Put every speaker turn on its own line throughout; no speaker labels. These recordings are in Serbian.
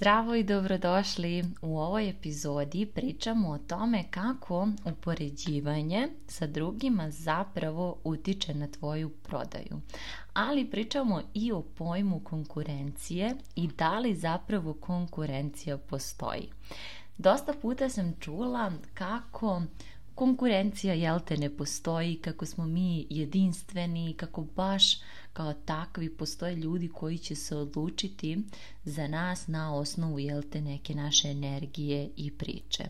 Zdravo i dobrodošli. U ovoj epizodi pričamo o tome kako upoređivanje sa drugima zapravo utiče na tvoju prodaju. Ali pričamo i o pojmu konkurencije i da li zapravo konkurencija postoji. Dosta puta sam čula kako konkurencija jel te ne postoji, kako smo mi jedinstveni, kako baš kao takvi postoje ljudi koji će se odlučiti za nas na osnovu jel te neke naše energije i priče.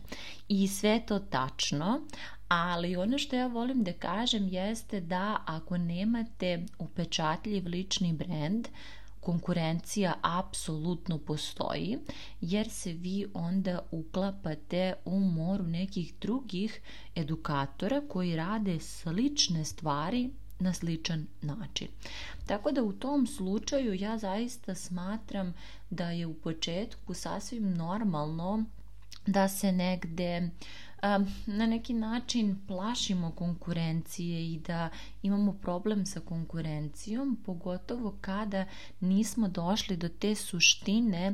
I sve to tačno, ali ono što ja volim da kažem jeste da ako nemate upečatljiv lični brand, konkurencija apsolutno postoji jer se vi onda uklapate u moru nekih drugih edukatora koji rade slične stvari na sličan način. Tako da u tom slučaju ja zaista smatram da je u početku sasvim normalno da se negde na neki način plašimo konkurencije i da imamo problem sa konkurencijom, pogotovo kada nismo došli do te suštine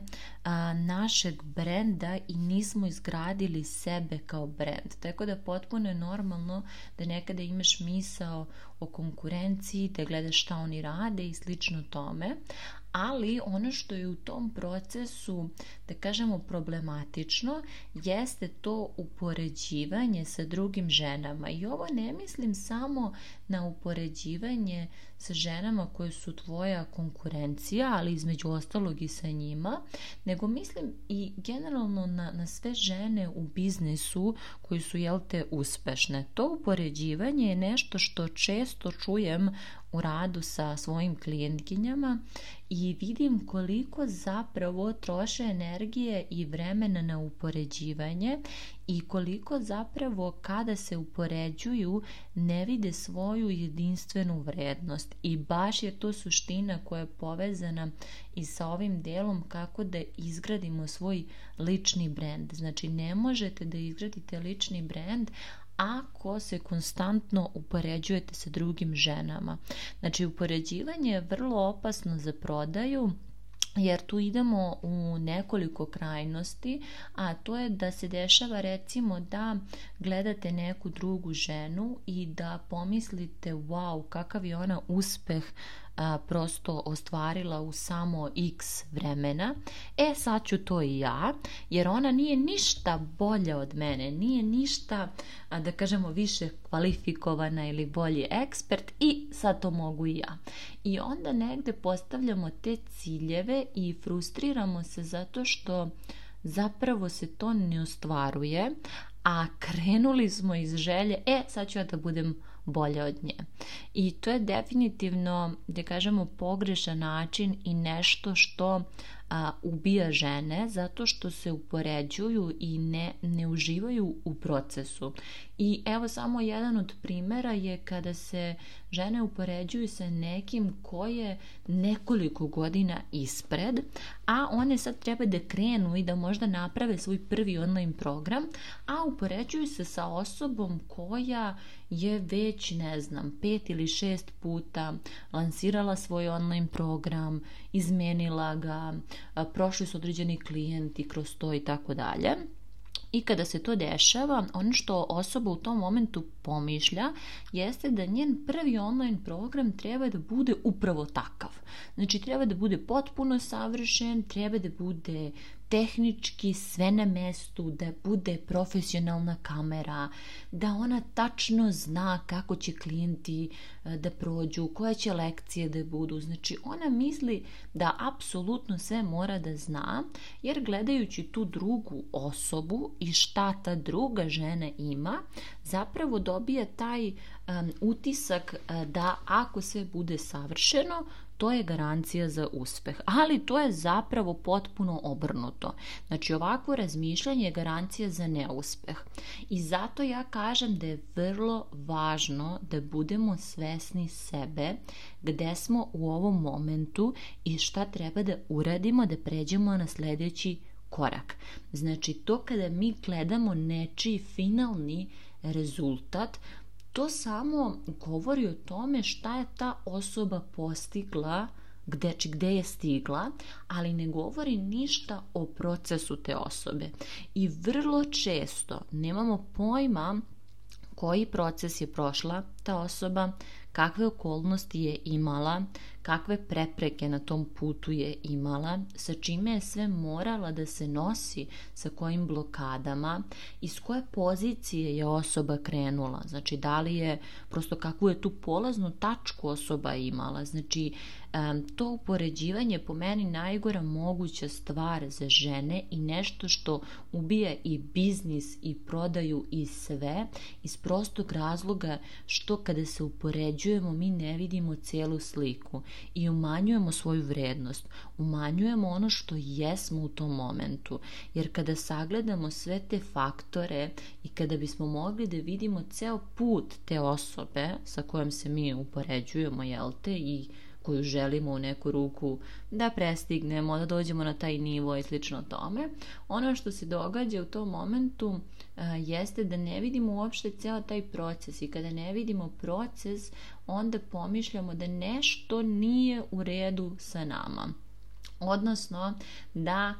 našeg brenda i nismo izgradili sebe kao brend. Tako da potpuno je normalno da nekada imaš misao o konkurenciji, da gledaš šta oni rade i slično tome, ali ono što je u tom procesu, da kažemo, problematično, jeste to upoređivanje sa drugim ženama. I ovo ne mislim samo na upoređivanje sa ženama koje su tvoja konkurencija, ali između ostalog i sa njima, nego mislim i generalno na, na sve žene u biznisu koji su, jel te, uspešne. To upoređivanje je nešto što često čujem u radu sa svojim klijentkinjama i vidim koliko zapravo troše energije i vremena na upoređivanje i koliko zapravo kada se upoređuju ne vide svoju jedinstvenu vrednost i baš je to suština koja je povezana i sa ovim delom kako da izgradimo svoj lični brend. Znači ne možete da izgradite lični brend ako se konstantno upoređujete sa drugim ženama. Znači upoređivanje je vrlo opasno za prodaju jer tu idemo u nekoliko krajnosti, a to je da se dešava recimo da gledate neku drugu ženu i da pomislite wow, kakav je ona uspeh a, prosto ostvarila u samo x vremena, e sad ću to i ja, jer ona nije ništa bolja od mene, nije ništa, a, da kažemo, više kvalifikovana ili bolji ekspert i sad to mogu i ja. I onda negde postavljamo te ciljeve i frustriramo se zato što zapravo se to ne ostvaruje, a krenuli smo iz želje, e sad ću ja da budem bolje od nje. I to je definitivno, da kažemo, pogrešan način i nešto što a, ubija žene zato što se upoređuju i ne, ne uživaju u procesu. I evo samo jedan od primera je kada se žene upoređuju sa nekim ko je nekoliko godina ispred, a one sad treba da krenu i da možda naprave svoj prvi online program, a upoređuju se sa osobom koja je već, ne znam, pet ili šest puta lansirala svoj online program, izmenila ga, prošli su određeni klijenti kroz to i tako dalje. I kada se to dešava, ono što osoba u tom momentu pomišlja jeste da njen prvi online program treba da bude upravo takav. Znači treba da bude potpuno savršen, treba da bude tehnički sve na mestu, da bude profesionalna kamera, da ona tačno zna kako će klijenti e, da prođu, koje će lekcije da budu. Znači ona misli da apsolutno sve mora da zna, jer gledajući tu drugu osobu i šta ta druga žena ima, zapravo dobija taj um, utisak uh, da ako sve bude savršeno, to je garancija za uspeh. Ali to je zapravo potpuno obrnuto. Znači ovakvo razmišljanje je garancija za neuspeh. I zato ja kažem da je vrlo važno da budemo svesni sebe, gde smo u ovom momentu i šta treba da uradimo da pređemo na sledeći korak. Znači to kada mi gledamo nečiji finalni rezultat, to samo govori o tome šta je ta osoba postigla gde, či gde je stigla, ali ne govori ništa o procesu te osobe. I vrlo često nemamo pojma koji proces je prošla ta osoba, kakve okolnosti je imala, kakve prepreke na tom putu je imala, sa čime je sve morala da se nosi, sa kojim blokadama, iz koje pozicije je osoba krenula, znači da li je, prosto kakvu je tu polaznu tačku osoba imala, znači to upoređivanje po meni najgora moguća stvar za žene i nešto što ubija i biznis i prodaju i sve iz prostog razloga što kada se upoređujemo mi ne vidimo celu sliku i umanjujemo svoju vrednost, umanjujemo ono što jesmo u tom momentu. Jer kada sagledamo sve te faktore i kada bismo mogli da vidimo ceo put te osobe sa kojom se mi upoređujemo, jel te, i koju želimo u neku ruku da prestignemo, da dođemo na taj nivo i slično tome. Ono što se događa u tom momentu a, jeste da ne vidimo uopšte ceo taj proces i kada ne vidimo proces, onda pomišljamo da nešto nije u redu sa nama. Odnosno da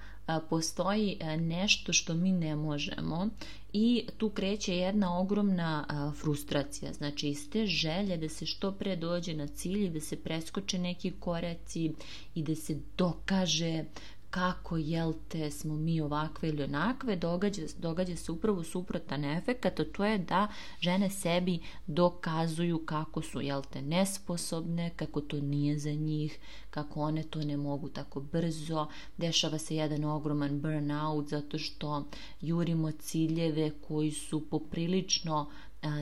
postoji nešto što mi ne možemo i tu kreće jedna ogromna frustracija. Znači iz te želje da se što pre dođe na cilj, da se preskoče neki koreci i da se dokaže kako jel te smo mi ovakve ili onakve, događa, događa se upravo suprotan efekt, a to je da žene sebi dokazuju kako su jel te nesposobne, kako to nije za njih, kako one to ne mogu tako brzo, dešava se jedan ogroman burnout zato što jurimo ciljeve koji su poprilično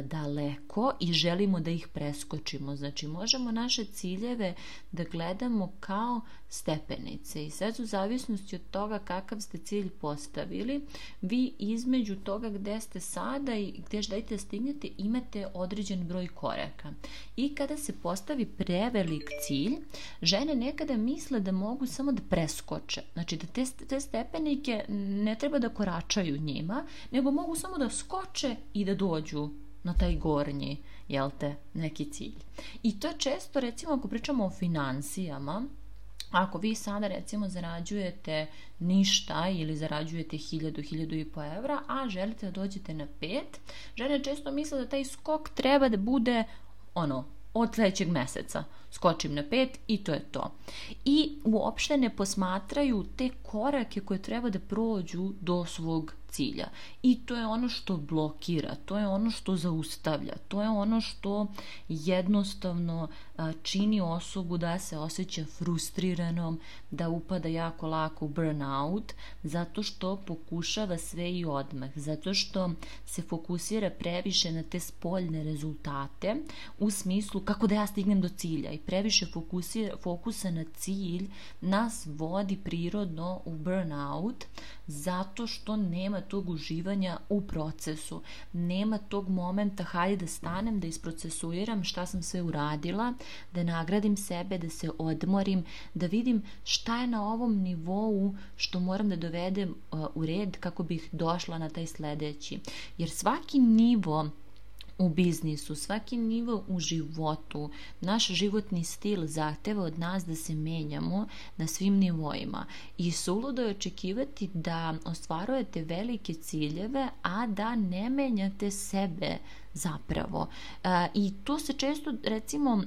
daleko i želimo da ih preskočimo. Znači, možemo naše ciljeve da gledamo kao stepenice i sad u zavisnosti od toga kakav ste cilj postavili, vi između toga gde ste sada i gde želite da stignete imate određen broj koraka. I kada se postavi prevelik cilj, žene nekada misle da mogu samo da preskoče. Znači da te, te stepenike ne treba da koračaju njima, nego mogu samo da skoče i da dođu na taj gornji, jel te, neki cilj. I to je često, recimo, ako pričamo o financijama, ako vi sada recimo zarađujete ništa ili zarađujete 1000, 1000 i po evra, a želite da dođete na 5, žene često misle da taj skok treba da bude ono, od sledećeg meseca skočim na pet i to je to. I uopšte ne posmatraju te korake koje treba da prođu do svog cilja. I to je ono što blokira, to je ono što zaustavlja, to je ono što jednostavno čini osobu da se osjeća frustriranom, da upada jako lako u burnout, zato što pokušava sve i odmah, zato što se fokusira previše na te spoljne rezultate u smislu kako da ja stignem do cilja i previše fokusira, fokusa na cilj nas vodi prirodno u burnout zato što nema tog uživanja u procesu. Nema tog momenta hajde da stanem, da isprocesuiram šta sam sve uradila, da nagradim sebe, da se odmorim, da vidim šta je na ovom nivou što moram da dovedem uh, u red kako bih došla na taj sledeći. Jer svaki nivo u biznisu, svaki nivo u životu, naš životni stil zahteva od nas da se menjamo na svim nivoima. I suludo je očekivati da ostvarujete velike ciljeve, a da ne menjate sebe zapravo. E, I to se često, recimo,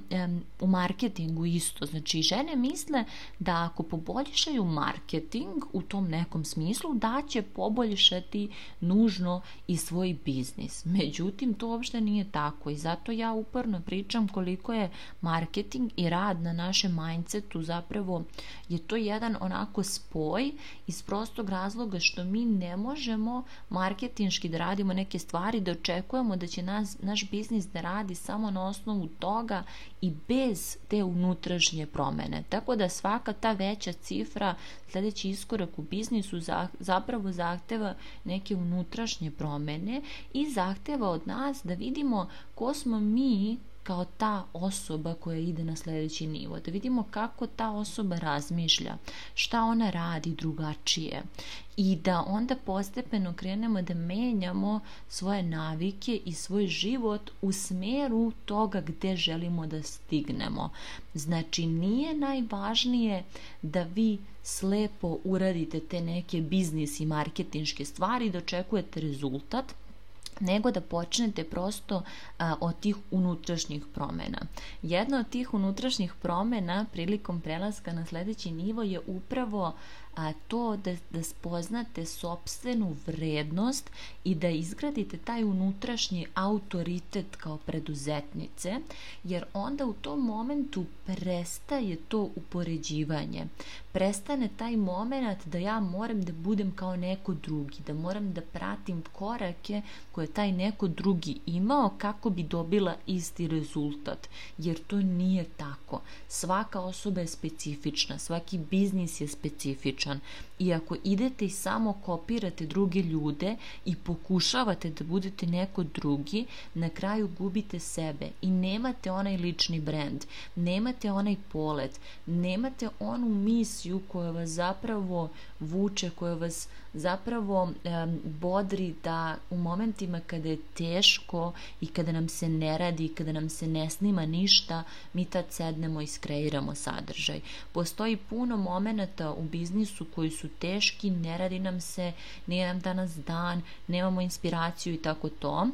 u marketingu isto. Znači, žene misle da ako poboljšaju marketing u tom nekom smislu, da će poboljšati nužno i svoj biznis. Međutim, to uopšte nije tako i zato ja uporno pričam koliko je marketing i rad na našem mindsetu zapravo je to jedan onako spoj iz prostog razloga što mi ne možemo marketinški da radimo neke stvari, da očekujemo da će nas nas, naš biznis da radi samo na osnovu toga i bez te unutrašnje promene. Tako da svaka ta veća cifra, sledeći iskorak u biznisu zapravo zahteva neke unutrašnje promene i zahteva od nas da vidimo ko smo mi kao ta osoba koja ide na sljedeći nivo, da vidimo kako ta osoba razmišlja, šta ona radi drugačije i da onda postepeno krenemo da menjamo svoje navike i svoj život u smeru toga gde želimo da stignemo. Znači nije najvažnije da vi slepo uradite te neke biznis i marketinške stvari da očekujete rezultat, nego da počnete prosto a, od tih unutrašnjih promena. Jedna od tih unutrašnjih promena prilikom prelaska na sledeći nivo je upravo a, to da, da spoznate sobstvenu vrednost i da izgradite taj unutrašnji autoritet kao preduzetnice, jer onda u tom momentu prestaje to upoređivanje. Prestane taj moment da ja moram da budem kao neko drugi, da moram da pratim korake koje taj neko drugi imao kako bi dobila isti rezultat, jer to nije tako. Svaka osoba je specifična, svaki biznis je specifičan uspešan i ako idete i samo kopirate druge ljude i pokušavate da budete neko drugi, na kraju gubite sebe. I nemate onaj lični brand, nemate onaj polet, nemate onu misiju koja vas zapravo vuče, koja vas zapravo bodri da u momentima kada je teško i kada nam se ne radi i kada nam se ne snima ništa, mi tad sednemo i skreiramo sadržaj. Postoji puno momenata u biznisu koji su teški, ne radi nam se, nije nam danas dan, nemamo inspiraciju i tako to.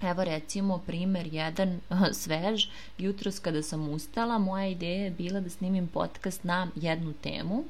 Evo recimo primer jedan svež, jutros kada sam ustala, moja ideja je bila da snimim podcast na jednu temu,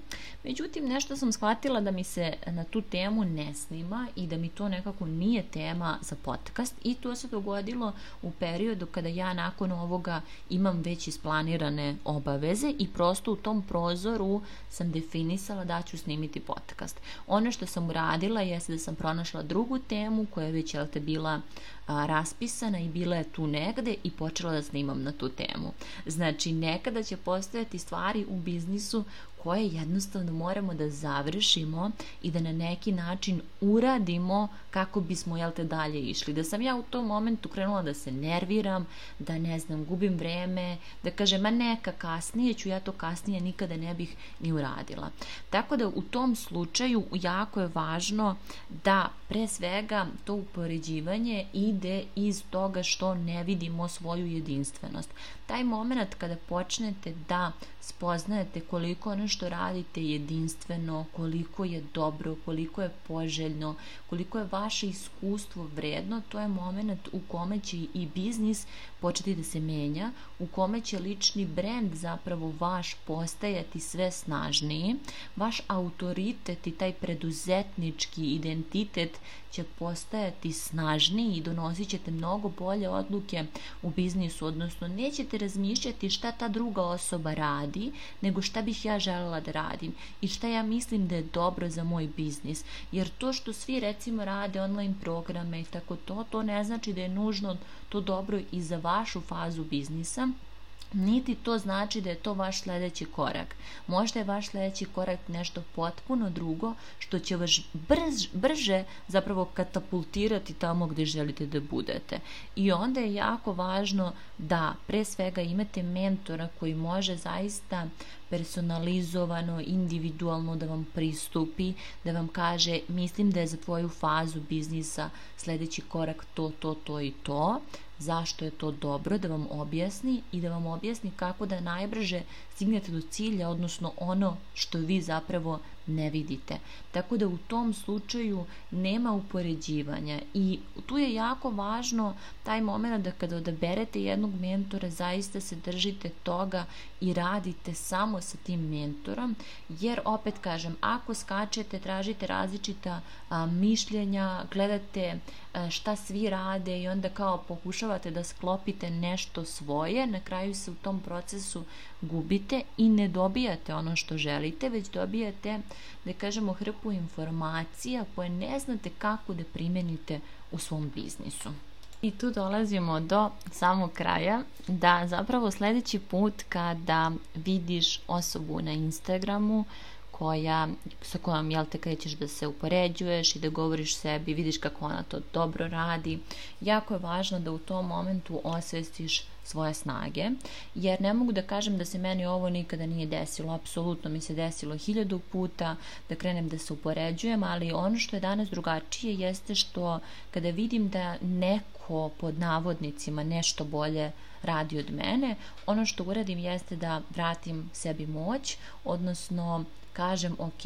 međutim nešto sam shvatila da mi se na tu temu ne snima i da mi to nekako nije tema za podcast i to se dogodilo u periodu kada ja nakon ovoga imam već isplanirane obaveze i prosto u tom prozoru sam definisala da ću snimiti podcast. Ono što sam uradila jeste da sam pronašla drugu temu koja je već jel te bila a, raspisana i bila je tu negde i počela da snimam na tu temu. Znači, nekada će postojati stvari u biznisu koje jednostavno moramo da završimo i da na neki način uradimo kako bismo jel te dalje išli. Da sam ja u tom momentu krenula da se nerviram, da ne znam, gubim vreme, da kažem, ma neka kasnije ću ja to kasnije nikada ne bih ni uradila. Tako da u tom slučaju jako je važno da pre svega to upoređivanje ide iz toga što ne vidimo svoju jedinstvenost. Taj moment kada počnete da spoznajete koliko ono što radite jedinstveno, koliko je dobro, koliko je poželjno, koliko je vaše iskustvo vredno, to je moment u kome će i biznis početi da se menja, u kome će lični brend zapravo vaš postajati sve snažniji, vaš autoritet i taj preduzetnički identitet će postajati snažniji i donosit ćete mnogo bolje odluke u biznisu, odnosno nećete razmišljati šta ta druga osoba radi, nego šta bih ja želela da radim i šta ja mislim da je dobro za moj biznis. Jer to što svi recimo rade online programe i tako to, to ne znači da je nužno to dobro i za vašu fazu biznisa, niti to znači da je to vaš sledeći korak. Možda je vaš sledeći korak nešto potpuno drugo što će vas brž, brže zapravo katapultirati tamo gde želite da budete. I onda je jako važno da pre svega imate mentora koji može zaista personalizovano, individualno da vam pristupi, da vam kaže mislim da je za tvoju fazu biznisa sledeći korak to, to, to i to, zašto je to dobro, da vam objasni i da vam objasni kako da najbrže stignete do cilja, odnosno ono što vi zapravo ne vidite. Tako da u tom slučaju nema upoređivanja i tu je jako važno taj moment da kada odaberete jednog mentora zaista se držite toga i radite samo sa tim mentorom jer opet kažem ako skačete tražite različita a, mišljenja gledate a, šta svi rade i onda kao pokušavate da sklopite nešto svoje na kraju se u tom procesu gubite i ne dobijate ono što želite već dobijate da kažemo hrpu informacija koje ne znate kako da primenite u svom biznisu. I tu dolazimo do samog kraja da zapravo sledeći put kada vidiš osobu na Instagramu koja, sa kojom jel te krećeš da se upoređuješ i da govoriš sebi, vidiš kako ona to dobro radi. Jako je važno da u tom momentu osvestiš svoje snage, jer ne mogu da kažem da se meni ovo nikada nije desilo, apsolutno mi se desilo hiljadu puta da krenem da se upoređujem, ali ono što je danas drugačije jeste što kada vidim da neko pod navodnicima nešto bolje radi od mene, ono što uradim jeste da vratim sebi moć, odnosno kažem ok,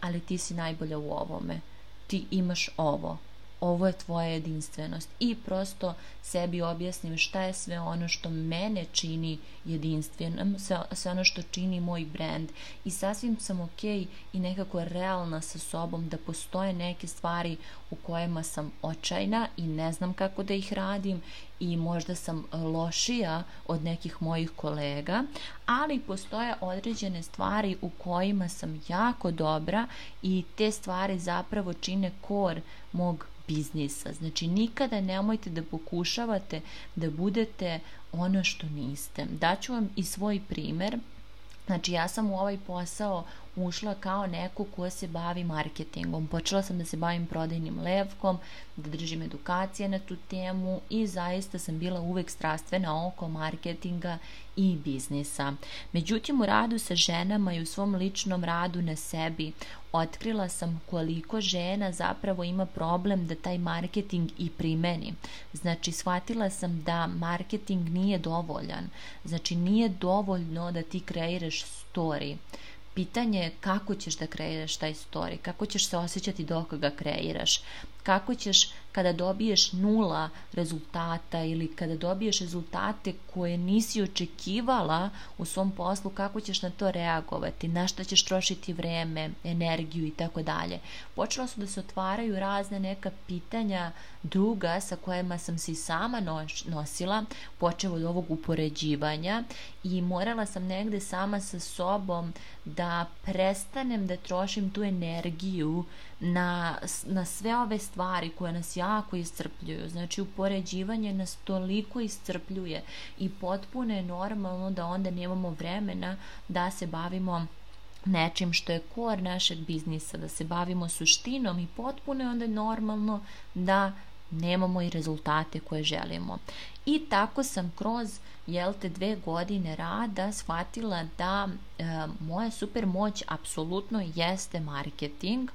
ali ti si najbolja u ovome, ti imaš ovo, ovo je tvoja jedinstvenost. I prosto sebi objasnim šta je sve ono što mene čini jedinstvenom, sve, sve ono što čini moj brand i sasvim sam ok i nekako realna sa sobom da postoje neke stvari u kojima sam očajna i ne znam kako da ih radim i možda sam lošija od nekih mojih kolega, ali postoje određene stvari u kojima sam jako dobra i te stvari zapravo čine kor mog biznisa. Znači nikada nemojte da pokušavate da budete ono što niste. Daću vam i svoj primer. Znači ja sam u ovaj posao ušla kao neko ko se bavi marketingom. Počela sam da se bavim prodajnim levkom, da držim edukacije na tu temu i zaista sam bila uvek strastvena oko marketinga i biznisa. Međutim, u radu sa ženama i u svom ličnom radu na sebi otkrila sam koliko žena zapravo ima problem da taj marketing i primeni. Znači, shvatila sam da marketing nije dovoljan. Znači, nije dovoljno da ti kreiraš story pitanje je kako ćeš da kreiraš taj story, kako ćeš se osjećati dok ga kreiraš, kako ćeš kada dobiješ nula rezultata ili kada dobiješ rezultate koje nisi očekivala u svom poslu, kako ćeš na to reagovati, na što ćeš trošiti vreme, energiju i tako dalje. Počela su da se otvaraju razne neka pitanja druga sa kojima sam se i sama nosila, počeo od ovog upoređivanja i morala sam negde sama sa sobom da prestanem da trošim tu energiju na, na sve ove stvari koje nas jako iscrpljuju. Znači, upoređivanje nas toliko iscrpljuje i potpuno je normalno da onda nemamo vremena da se bavimo nečim što je kor našeg biznisa, da se bavimo suštinom i potpuno je onda normalno da nemamo i rezultate koje želimo. I tako sam kroz jel te dve godine rada shvatila da e, moja super moć apsolutno jeste marketing,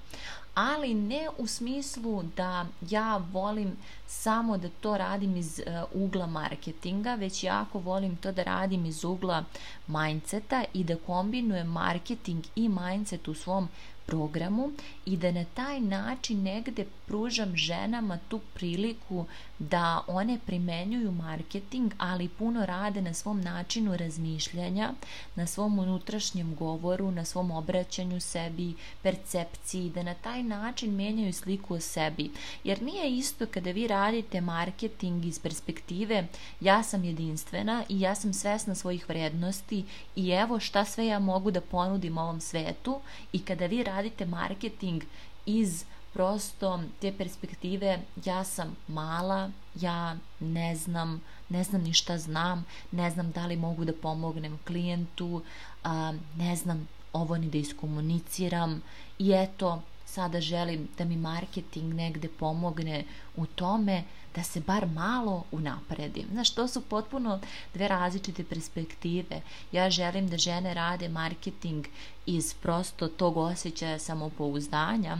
ali ne u smislu da ja volim samo da to radim iz uh, ugla marketinga, već jako volim to da radim iz ugla mindseta i da kombinujem marketing i mindset u svom programu i da na taj način negde pružam ženama tu priliku da one primenjuju marketing, ali puno rade na svom načinu razmišljanja, na svom unutrašnjem govoru, na svom obraćanju sebi, percepciji, da na taj način menjaju sliku o sebi. Jer nije isto kada vi radite marketing iz perspektive ja sam jedinstvena i ja sam svesna svojih vrednosti i evo šta sve ja mogu da ponudim ovom svetu i kada vi radite marketing iz prosto te perspektive ja sam mala, ja ne znam, ne znam ni šta znam, ne znam da li mogu da pomognem klijentu, a, ne znam ovo ni da iskomuniciram i eto sada želim da mi marketing negde pomogne u tome da se bar malo unapredim. Znaš, to su potpuno dve različite perspektive. Ja želim da žene rade marketing iz prosto tog osjećaja samopouzdanja,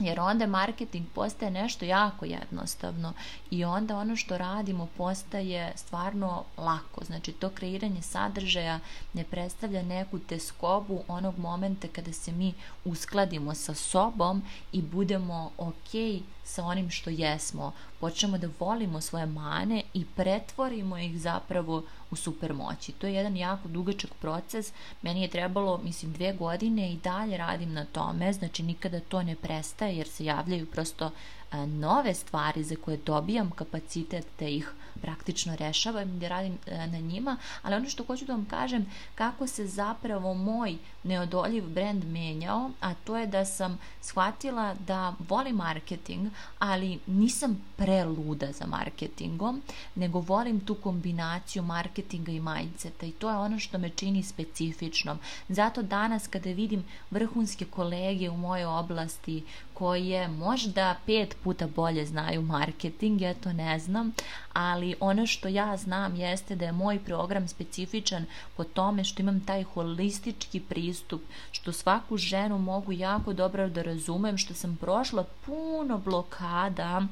jer onda marketing postaje nešto jako jednostavno i onda ono što radimo postaje stvarno lako. Znači to kreiranje sadržaja ne predstavlja neku teskobu onog momenta kada se mi uskladimo sa sobom i budemo ok sa onim što jesmo. Počnemo da volimo svoje mane i pretvorimo ih zapravo u supermoći. To je jedan jako dugačak proces. Meni je trebalo, mislim, dve godine i dalje radim na tome, znači nikada to ne prestaje jer se javljaju prosto nove stvari za koje dobijam kapacitet da ih praktično rešavam i da radim na njima, ali ono što hoću da vam kažem kako se zapravo moj neodoljiv brand menjao, a to je da sam shvatila da volim marketing, ali nisam preluda za marketingom, nego volim tu kombinaciju marketinga i mindseta i to je ono što me čini specifičnom. Zato danas kada vidim vrhunske kolege u mojoj oblasti koje možda pet puta bolje znaju marketing, ja to ne znam, ali ono što ja znam jeste da je moj program specifičan po tome što imam taj holistički pristup, što svaku ženu mogu jako dobro da razumem, što sam prošla puno blokada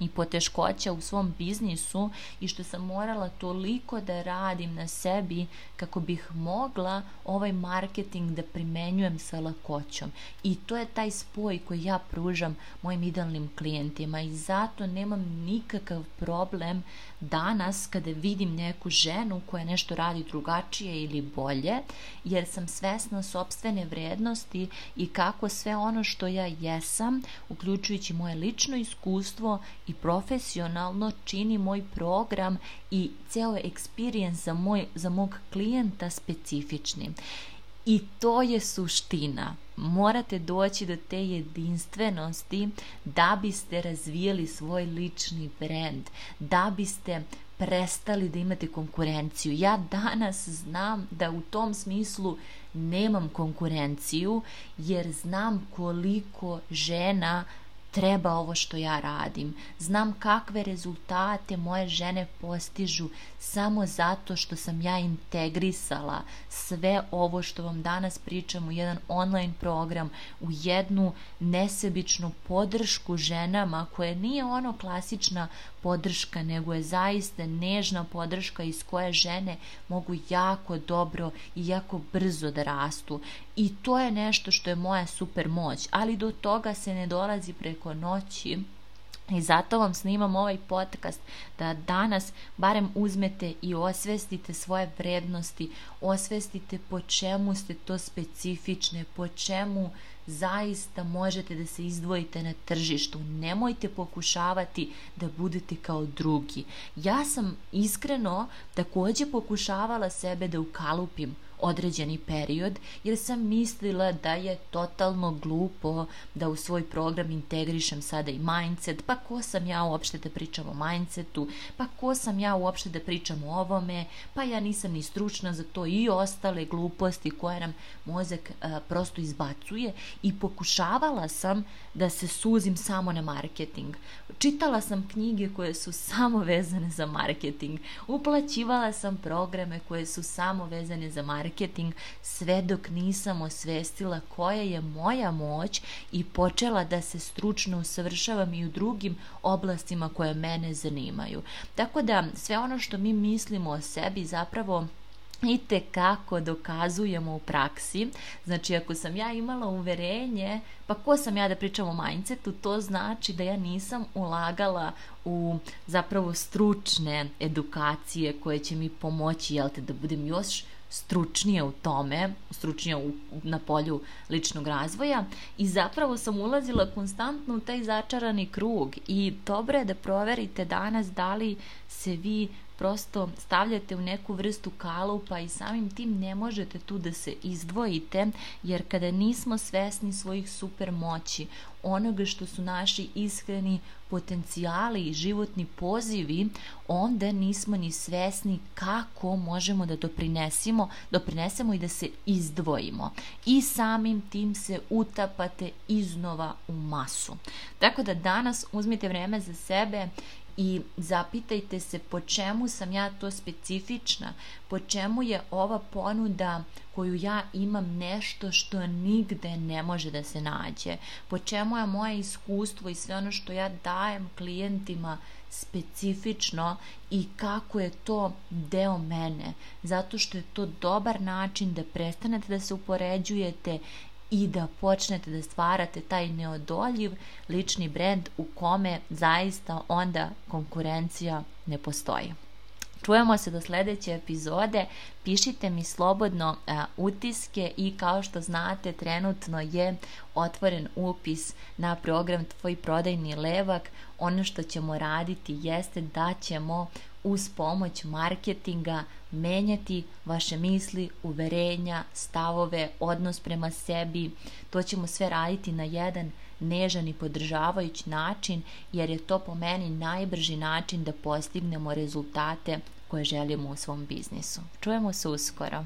i poteškoća u svom biznisu i što sam morala toliko da radim na sebi kako bih mogla ovaj marketing da primenjujem sa lakoćom. I to je taj spoj koji ja pružam mojim idealnim klijentima i zato nemam nikakav problem danas kada vidim neku ženu koja nešto radi drugačije ili bolje, jer sam svesna sobstvene vrednosti i kako sve ono što ja jesam, uključujući moje lično iskustvo i profesionalno čini moj program i ceo experience za, moj, za mog klijenta specifičnim. I to je suština. Morate doći do te jedinstvenosti da biste razvijeli svoj lični brand, da biste prestali da imate konkurenciju. Ja danas znam da u tom smislu nemam konkurenciju jer znam koliko žena treba ovo što ja radim. Znam kakve rezultate moje žene postižu samo zato što sam ja integrisala sve ovo što vam danas pričam u jedan online program, u jednu nesebičnu podršku ženama koja nije ono klasična podrška, nego je zaista nežna podrška iz koje žene mogu jako dobro i jako brzo da rastu. I to je nešto što je moja super moć, ali do toga se ne dolazi preko noći i zato vam snimam ovaj podcast da danas barem uzmete i osvestite svoje vrednosti, osvestite po čemu ste to specifične, po čemu zaista možete da se izdvojite na tržištu. Nemojte pokušavati da budete kao drugi. Ja sam iskreno takođe pokušavala sebe da ukalupim određeni period jer sam mislila da je totalno glupo da u svoj program integrišem sada i mindset, pa ko sam ja uopšte da pričam o mindsetu, pa ko sam ja uopšte da pričam o ovome, pa ja nisam ni stručna za to i ostale gluposti koje nam mozak a, prosto izbacuje. I pokušavala sam da se suzim samo na marketing. Čitala sam knjige koje su samo vezane za marketing, uplaćivala sam programe koje su samo vezane za marketing, marketing sve dok nisam osvestila koja je moja moć i počela da se stručno usavršavam i u drugim oblastima koje mene zanimaju. Tako da sve ono što mi mislimo o sebi zapravo i te kako dokazujemo u praksi. Znači, ako sam ja imala uverenje, pa ko sam ja da pričam o mindsetu, to znači da ja nisam ulagala u zapravo stručne edukacije koje će mi pomoći, jel te, da budem još stručnija u tome, stručnija u, na polju ličnog razvoja i zapravo sam ulazila konstantno u taj začarani krug i dobro je da proverite danas da li se vi prosto stavljate u neku vrstu kalupa i samim tim ne možete tu da se izdvojite, jer kada nismo svesni svojih super moći, onoga što su naši iskreni potencijali i životni pozivi, onda nismo ni svesni kako možemo da doprinesimo, doprinesemo i da se izdvojimo. I samim tim se utapate iznova u masu. Tako da danas uzmite vreme za sebe i zapitajte se po čemu sam ja to specifična, po čemu je ova ponuda koju ja imam nešto što nigde ne može da se nađe, po čemu je moje iskustvo i sve ono što ja dajem klijentima specifično i kako je to deo mene, zato što je to dobar način da prestanete da se upoređujete i da počnete da stvarate taj neodoljiv lični brend u kome zaista onda konkurencija ne postoji. Čujemo se do sledeće epizode. Pišite mi slobodno a, utiske i kao što znate trenutno je otvoren upis na program Tvoj prodajni levak. Ono što ćemo raditi jeste da ćemo uz pomoć marketinga menjati vaše misli, uverenja, stavove, odnos prema sebi. To ćemo sve raditi na jedan nežan i podržavajući način, jer je to po meni najbrži način da postignemo rezultate koje želimo u svom biznisu. Čujemo se uskoro.